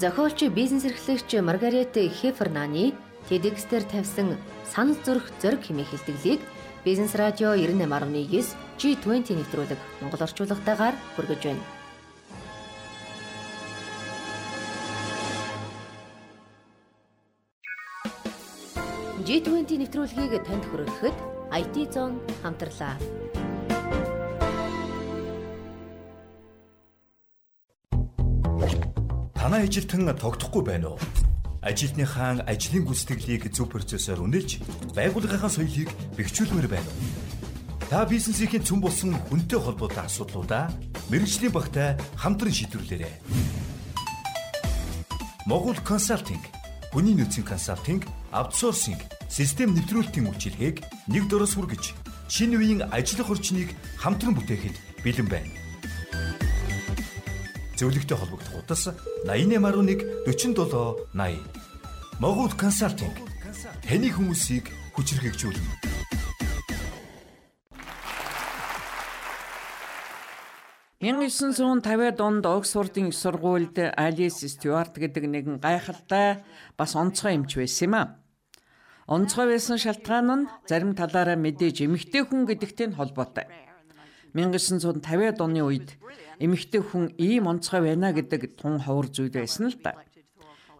Зохиолч бизнес эрхлэгч Маргарет Хефернаны TEDx-дэр тавьсан санал зүрх зориг хэмээх хэлтгэлийг Бизнес радио 98.9 G20 нэвтрүүлэг Монгол орчуулгатаагаар хүргэж байна. G20 нэвтрүүлгийг танд хүргэхэд IT Zone хамтлаа. Танай ажилтан тогтохгүй байна уу? Ажилтныхаа ажлын гүйцэтгэлийг зөв процессор үнэлж, байгууллагын соёлыг бэхжүүлмээр байна уу? Та бизнесийн цөм болсон хүнтэй холбоотой асуудлуудаа мэрэгжлийн багтай хамтран шийдвэрлээрэй. Могул консалтинг, хүний нөөцийн консалтинг, аутсорсинг, систем нэвтрүүлэлтийн үйлчилгээг нэг дөрөс хүргэж, шинэ үеийн ажиллах орчныг хамтран бүтээхэд бэлэн байна зөвлөгтэй холбогдох утас 8811 47 80. Могут консалтинг таны хүмүүсийг хүчрхэгжүүлнэ. «1950-ад онд Оксфордын их сургуульд Алис Стюарт гэдэг нэгэн гайхалтай бас онцгой эмч байсан юм а. Онцгой байсан шалтгаан нь зарим талаараа мэдээж эмэгтэй хүн гэдэгтэй холбоотой. 1950-ад оны үед эмэгтэй хүн ийм онцгой байна гэдэг тун ховор зүйл байсан л да.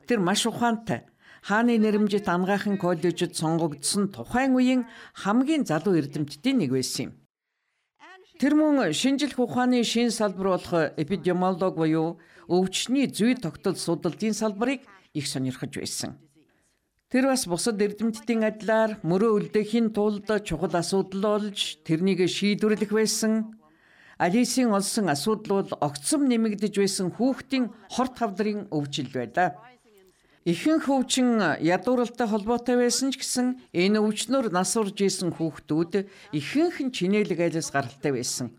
Тэр маш ухаантай хааны нэрмжит ангаахан коллежид сонгогдсон тухайн үеийн хамгийн залуу эрдэмтдийн нэг байсан юм. Тэр мөн шинжлэх ухааны шин салбар болох эпидемиолог буюу өвчний зүй тогтол судалдын салбарыг их сонирхож байсан. Тэр бас бусад эрдэмтдийн адилаар мөрөө үлдээхийн тулд чухал асуудал олж тэрнийг шийдвэрлэх байсан. Алисийн олсон асуудал бол огцом нэмэгдэж байсан хүүхдийн хорт хавдрын өвчил байлаа. Ихэнх өвчин ядууралтай холбоотой байсан ч гэсэн энэ өвчнөр нас урж исэн хүүхдүүд ихэнх нь чинээлэг айлс гаралтай байсан.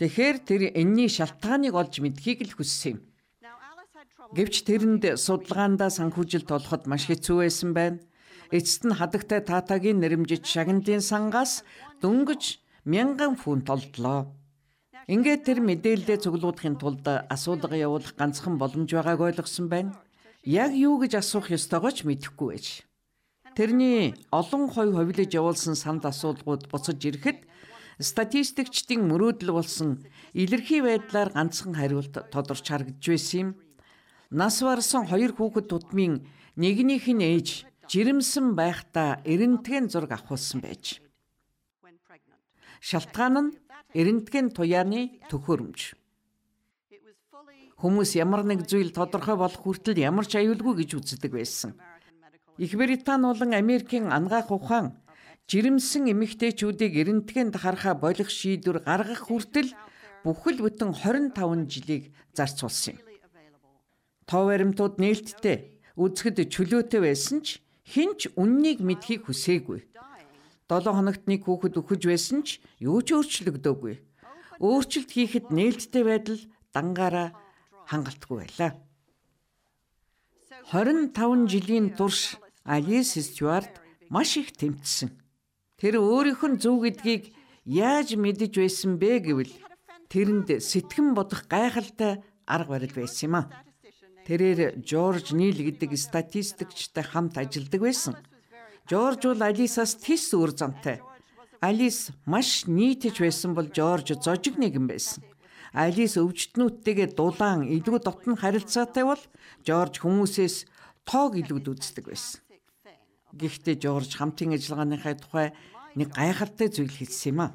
Тэгэхээр тэр энэний шалтгааныг олж мэдхийг л хүссэн юм. Гэвч тэрэнд судалгаандаа санхүүжилт олоход маш хэцүү байсан байна. Эцэст нь хадагтай таатагийн нэрэмжит шагнадын сангаас дөнгөж мянган фунт олдлоо. Ингээд тэр мэдээлэлээ цуглуулахын тулд асуулга явуулах ганцхан боломж байгааг ойлгосон байна. Яг юу гэж асуух ёстойгоо ч мэдэхгүй байж. Тэрний олон хой ховлож явуулсан санд асуулгууд буцаж ирэхэд статистикчдын мөрөөдөл болсон илэрхий байдлаар ганцхан хариулт тодорч харагдж байсан юм. Нас барсан хоёр хүүхэд тутмын нэгнийх нь ээж жирэмсэн байхдаа эрентген зураг авахулсан байж. Шалтгаан нь эрентген туяаны төхөөрөмж. Хүмүүс ямар нэг зүйл тодорхой болох хүртэл ямар ч аюулгүй гэж үздэг байсан. Их Британи болон Америкийн ангаах ухаан жирэмсэн эмэгтэйчүүдийг эрентгэнд харахаа болох шийдвэр гаргах хүртэл бүхэл бүтэн 25 жилийг зарцуулсан юм. Тов баримтууд нээлттэй үзэхэд чөлөөтэй байсан ч хинч үннийг мэдхийг хүсээгүй. 7 хоногт нэг хүүхэд өгөж байсан ч юу ч өөрчлөгдөөгүй. Өөрчлөлт хийхэд нээлттэй байдал дангаараа хангалтгүй байлаа. 25 жилийн турш Алис Стюарт маш их тэмцсэн. Тэр өөрийнх нь зөв гэдгийг яаж мэдэж байсан бэ гэвэл тэрэнд сэтгэн бодох гайхалтай арга барил байсан юм а. Тэрээр Жорж Нил гэдэг статистикчтай хамт ажилладаг байсан. Жорж бол Алисаас тис үр замтай. Алис маш нийтж байсан бол Жорж зожиг нэгэн байсан. Алис өвчтнүүдтэйгээ дулаан илүү дотн харилцаатай бол Жорж хүмүүсээс тоог илүүд үздэг байсан. Гэхдээ Жорж хамтын ажиллагааныхаа тухай нэг гайхалтай зүйл хэлсэн юм а.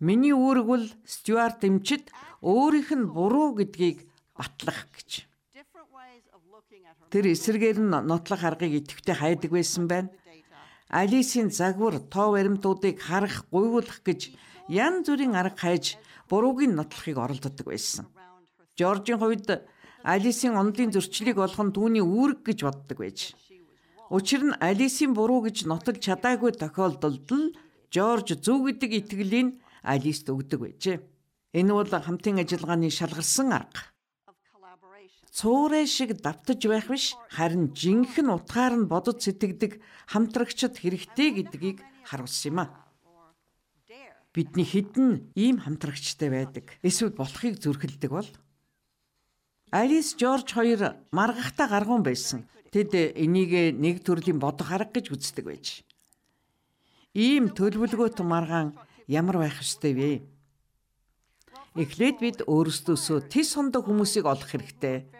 Миний үүрэг бол Стюарт эмчит өөрийнх нь буруу гэдгийг батлах гэж. Тэр эсэргээр нь нотлох аргыг идэвхтэй хайдаг байсан байна. Алисийн загвар тоо баримтуудыг харах, гуйвуулах гэж ян зүрийн арга хайж бурууг нь нотлохыг оролддог байсан. Жоржийн хувьд Алисийн онлын зөрчлийг олох нь түүний үүрэг гэж боддог байж. Учир нь Алисийн буруу гэж нотолж чадаагүй тохиолдолд л Жорж зөв гэдэг итгэлийг Алист өгдөг байжээ. Энэ бол хамтын ажиллагааны шалгарсан арга цуурай шиг давтаж байх биш харин жинхэнэ утгаар нь бодож сэтгэдэг хамтрагчд хэрэгтэй гэдгийг харуулсан юм а. Бидний хідэн ийм хамтрагчтай байдаг. Эсвэл болохыг зүрхэлдэг бол Алис Жорж хоёр маргахтаа гаргуун байсан. Тэд энийг нэг төрлийн бодох арга гэж үздэг байж. Ийм төлөвлөгөөт маргаан ямар байх ёстой вэ? Эхлээд бид өөрсдөөсөө тис сондог хүмүүсийг олох хэрэгтэй.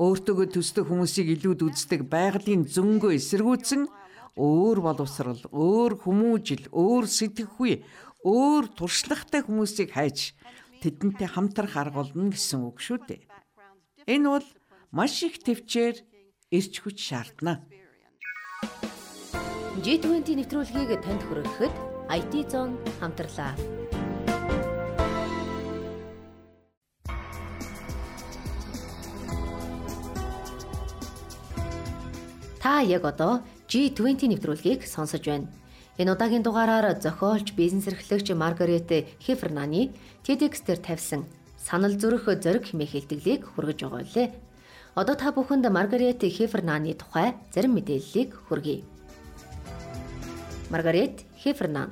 Өөртөөгөө төстэй хүмүүсийг илүүд үздэг байгалийн зөнгөө эсэргүүцэн өөр боловсрал, өөр хүмүүжил, өөр сэтгэхүй, өөр туршлагатай хүмүүсийг хайж тэдэнтэй хамтрах арга болно гэсэн үг шүү дээ. Энэ бол маш их төвчээр ирч хүч шаардна. G20 нэвтрүүлгийг танд хүргэхэд IT Zone хамтарлаа. Та яг одоо G20 нэвтрүүлгийг сонсож байна. Энэ удаагийн дугаараар зохиолч, бизнес эрхлэгч Маргарет Хефернаны TEDx дээр тавьсан санал зүрх зориг хэмээх хэлтгэлийг хүргэж байгаа лээ. Одоо та бүхэнд Маргарет Хефернаны тухай зарим мэдээллийг хүргэе. Маргарет Хефернан.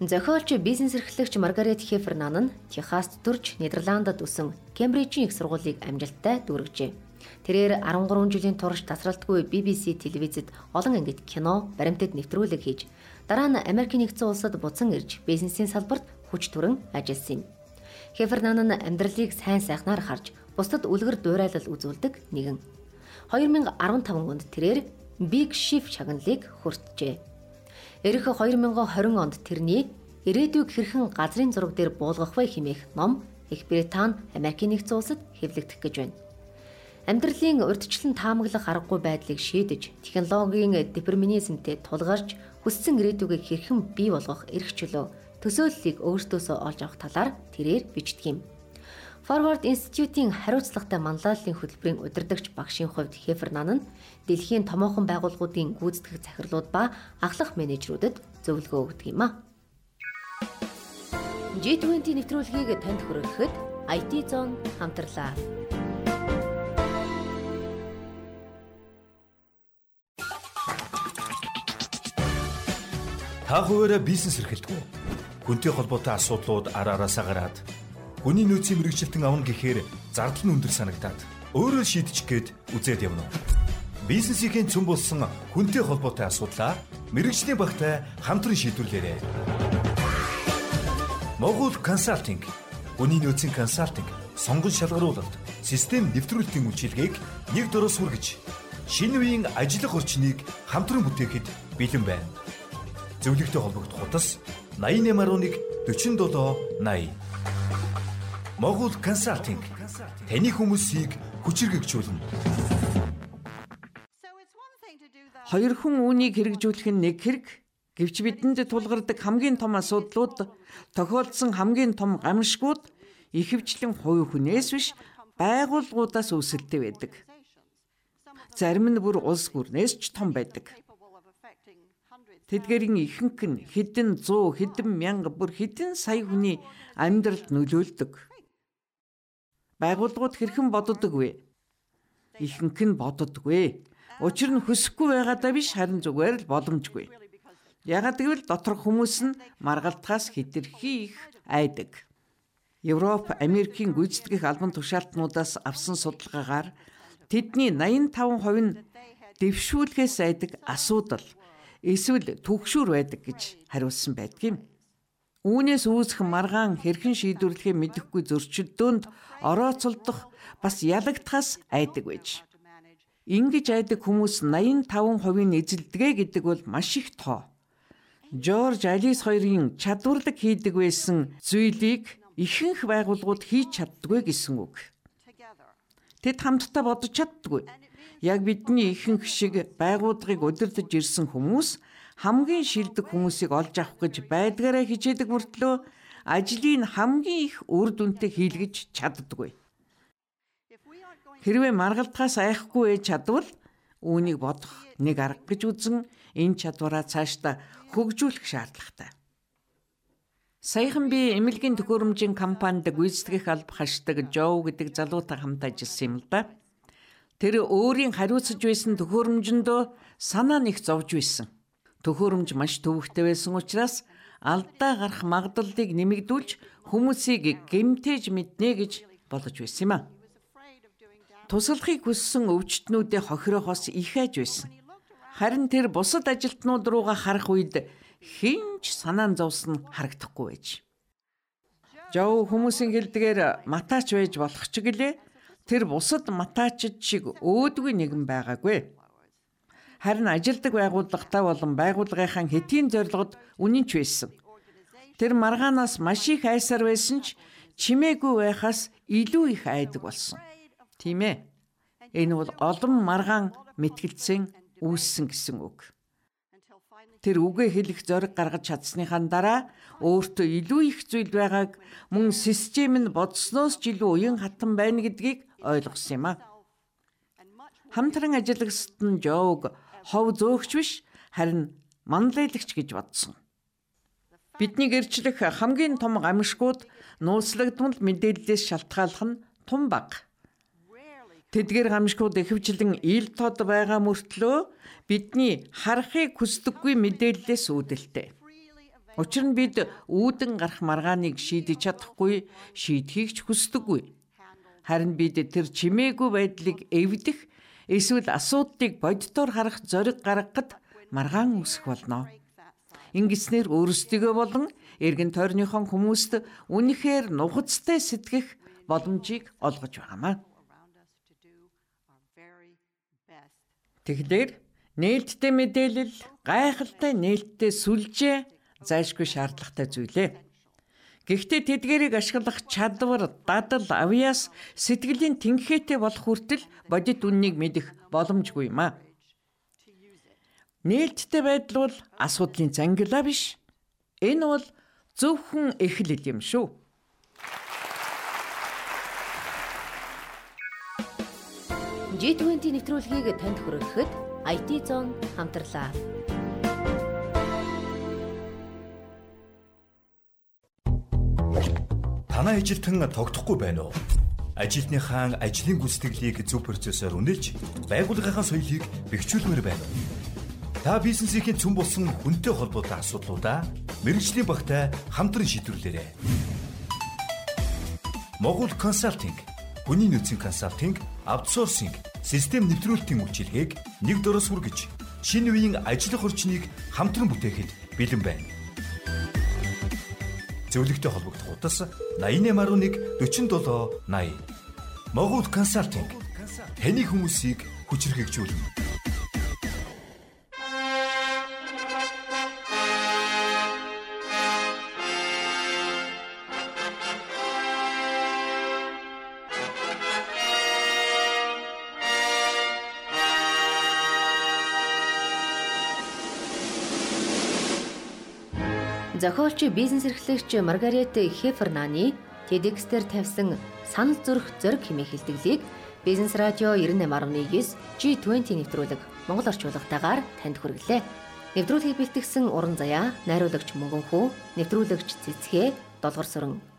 Зохиолч бизнес эрхлэгч Маргарет Хефернан нь Техаст төрж Нидерландад өсөн Кембрижийн их сургуулийг амжилттай дүүргэжээ. Тэрээр 13 жилийн турш тасралтгүй BBC телевизэд олон ангид кино, баримтад нэвтрүүлэг хийж дараа нь Америк нэгдсэн улсад буцан ирж бизнесийн салбарт хүч төрөн ажилласан юм. Хефернан нь амьдралыг сайн сайхнаар харж бусдад үлгэр дуурайлал үзүүлдэг нэгэн. 2015 онд тэрээр Big Shift шагналыг хүртжээ. Ирэх 2020 онд тэрний ирээдүйг хэрхэн газрын зураг дээр буулгах вэ хэмээх ном Их Британи Америкийн нэгдсэн улсад хэвлэгдэх гэж байна. Амьдралын урьдчилан таамаглах аргагүй байдлыг шийдэж, технологийн детерминизмтэй тулгарч хүссэн ирээдүгийг хэрхэн бий болгох эрх чөлөө төсөөллийг өөртөөсөө олж авах талаар тэрээр бичдэг юм. Forward Institute-ийн хариуцлагатай манлайллын хөтөлбөрийн удирдагч багшийн хувьд Хефернан нь дэлхийн томоохон байгууллагуудын гүйцэтгэх захирлууд ба ахлах менежерүүдэд зөвлөгөө өгдөг юм а. G20 нэвтрүүлгийг танд хүргэхэд IT Zone хамтарлаа. Та хуваараа бизнес эрхэлдэг үү? Хүнтэй холбоотой асуудлууд араараасаа гараад Хүний нөөцийн мэрэгчлэлтэн авна гэхээр зардал нь өндөр санагдаад өөрөө шийдчих гээд үзээд явна. Бизнесийн цөм болсон хүнтэй холбоотой асуудлаа мэрэгжлийн багтай хамтран шийдвэрлээрэй. Могул консалтинг хүний нөөцийн консалтинг, сонгон шалгаруулалт, систем нэвтрүүлэлтийн үйлчилгээг нэг дөрөс хүргэж шинэ үеийн ажиллах орчныг хамтран бүтээхэд бэлэн байна. Зөвлөгтэй холбогдох хутас 8811 47 80 Могул консалтинг таны хүмүүсийг хүчирхэгжүүлнэ. Хоёр хүн үүнийг хэрэгжүүлэх нь нэг хэрэг гэвч бидэнд тулгардаг хамгийн том асуудлууд тохиолдсон хамгийн том гамшгууд ихэвчлэн хувь хүнээс биш байгууллагуудаас үүсэлтэй байдаг. Зарим нь бүр улс гүрнээс ч том байдаг. Тэдгэрийн ихэнх нь хэдэн 100, хэдэн мянга, бүр хэдэн сая хүний амьдралд нөлөөлдөг. Байгууллагууд хэрхэн боддог вэ? Ихэнх нь боддоггүй. Учир нь хүсэхгүй байгаадаа биш харин зүгээр л боломжгүй. Ягаад гэвэл доторх хүмүүс нь маргалтахаас хэтэрхий их айдаг. Европ, Америкийн гүйцэтгэх албан тушаалтнуудаас авсан судалгаагаар тэдний 85% нь дэвшүүлгээс айдаг асуудал эсвэл түгшүүр байдаг гэж хариулсан байдгийн. Үүнээс үүсэх маргаан хэрхэн шийдвэрлэхээ мэдэхгүй зөрчилдөөнд орооцолдох бас ялагдахаас айдаг байж. Ингиж айдаг хүмүүс 85%-ийн эзэлдэгэ гэдэг бол маш их тоо. Жорж Алис хоёрын чадварлаг хийдэг байсан зүйлийг ихэнх байгууллагууд хийж чаддгүй гэсэн үг. Тэд хамтдаа бодож чаддгүй. Яг бидний ихэнх шиг байгууллагыг удирдах ирсэн хүмүүс хамгийн шилдэг хүмүүсийг олж авах гэж байдгаараа хичээдэг мөртлөө ажлыг хамгийн их үр дүнтэй хийлгэж чаддаггүй. Хэрвээ маргалтахаас айхгүй ээж чадвал үүнийг бодох нэг арга гэж үзэн энэ чадвараа цаашдаа хөгжүүлэх шаардлагатай. Саяхан би эмнэлгийн төхөөрөмжийн компанид гүйцэтгэх алба хашдаг Жоо гэдэг залуутай хамт ажилласан юм л да. Тэр өөрийн хариуцж байсан төхөөрөмжөндөө санаа нэг зовж байсан төхөөрөмж маш төвөгтэй байсан учраас алдаа гарах магадлалыг нэмэгдүүлж хүмүүсийг гэмтээж мэднэ гэж бодож байсан юм а. туслахыг хүссэн өвчтнүүдээ хохирохоос их айж байсан. Харин тэр бусад ажилтнууд руугаа харах үед хинч санаан зовсон харагдахгүй байж. Жоо хүмүүсийн хэлдгээр матаач байж болох ч гэлээ тэр бусад матаачд шиг өөдгүй нэгэн байгаагүй. Харин ажилдаг байгууллагатай болон байгууллагынхаа хэдийн зорилгод үнэнч байсан. Тэр маргаанаас маш их айсаар байсан ч чимээгүй байхаас илүү их айдаг болсон. Тийм ээ. Энэ бол олон маргаан мэтгэлцэн үүссэн гэсэн үг. Тэр үгээ хэлэх зориг гаргаж чадсныхаа дараа өөртөө илүү их зүйл байгааг мөн систем нь бодсноос ч илүү уян хатан байна гэдгийг ойлгосон юм а. Хамтран ажиллагсад нь Жог хов зөөгч биш харин манлайлагч гэж бодсон. Бидний гэрчлэх хамгийн том гамшгууд нууцлагдмал мэдээллээс шалтгааллах нь тун баг. Тэдгээр гамшгууд ихэвчлэн ил тод байгаа мөртлөө бидний харахыг хүсдэггүй мэдээллээс үүдэлтэй. Учир нь бид үүдэн гарах маргааныг шийдэж чадахгүй, шийдхийг ч хүсдэггүй. Харин бид тэр чимээгүй байдлыг эвдэх эсвэл асуудлыг боддоор харах зориг гаргахад маргаан үсэх болно. Ингэснээр өөрсдийгөө болон эргэн тойрныхон хүмүүст үнэхээр нухацтай сэтгэх боломжийг олгож байгаамаа. Тэгэхээр нээлттэй мэдээлэл гайхалтай нээлттэй сүлжээ зайлшгүй шаардлагатай зүйлээ. Гэхдээ тэдгэрийг ашиглах чадвар, дадал, авьяас сэтгэлийн тэнхээтэй болох хүртэл бодит үннийг мэдэх боломжгүй юм а. Нээлттэй байдал бол асуудлын зангилаа биш. Энэ бол зөвхөн эхлэл юм шүү. G20 нэвтрүүлгийг танд хүргэхэд IT Zone хамтлаа. Танай ажилтан тогтохгүй байна уу? Ажилтныхаа ажлын гүйцэтгэлийг зөв процессор үнэлж, байгууллагынхаа соёлыг бэхжүүлмээр байна уу? Та бизнесийн цөм болсон хүнтэй холбоотой асуудлуудаа мэрэгжлийн багтай хамтран шийдвэрлээрэй. Могул консалтинг, хүний нөөцийн консалтинг, аутсорсинг систем нэвтрүүлэлтийн үйлчилгээг нэг дөрөс хүргэж шинэ үеийн ажиллах орчныг хамтран бүтээхэд бэлэн байна. Зөвлөгтэй холбогдох утас 8811 47 80. Могууд консалтинг таны хүмүүсийг хүчрхэгжүүлнэ. Зохиолч бизнес эрхлэгч Маргарет Хефернаны TEDx-дэр тавьсан санал зүрх зориг хэмээх хэлтгэлийг Бизнес радио 98.9 G20 нэвтрүүлэг Монгол орчуулгатаагаар танд хүргэлээ. Нэвтрүүлгийг бэлтгэсэн уран заяа, найруулагч Мөнгөнхүү, нэвтрүүлэгч Цэцгээ, Долгор сүрэн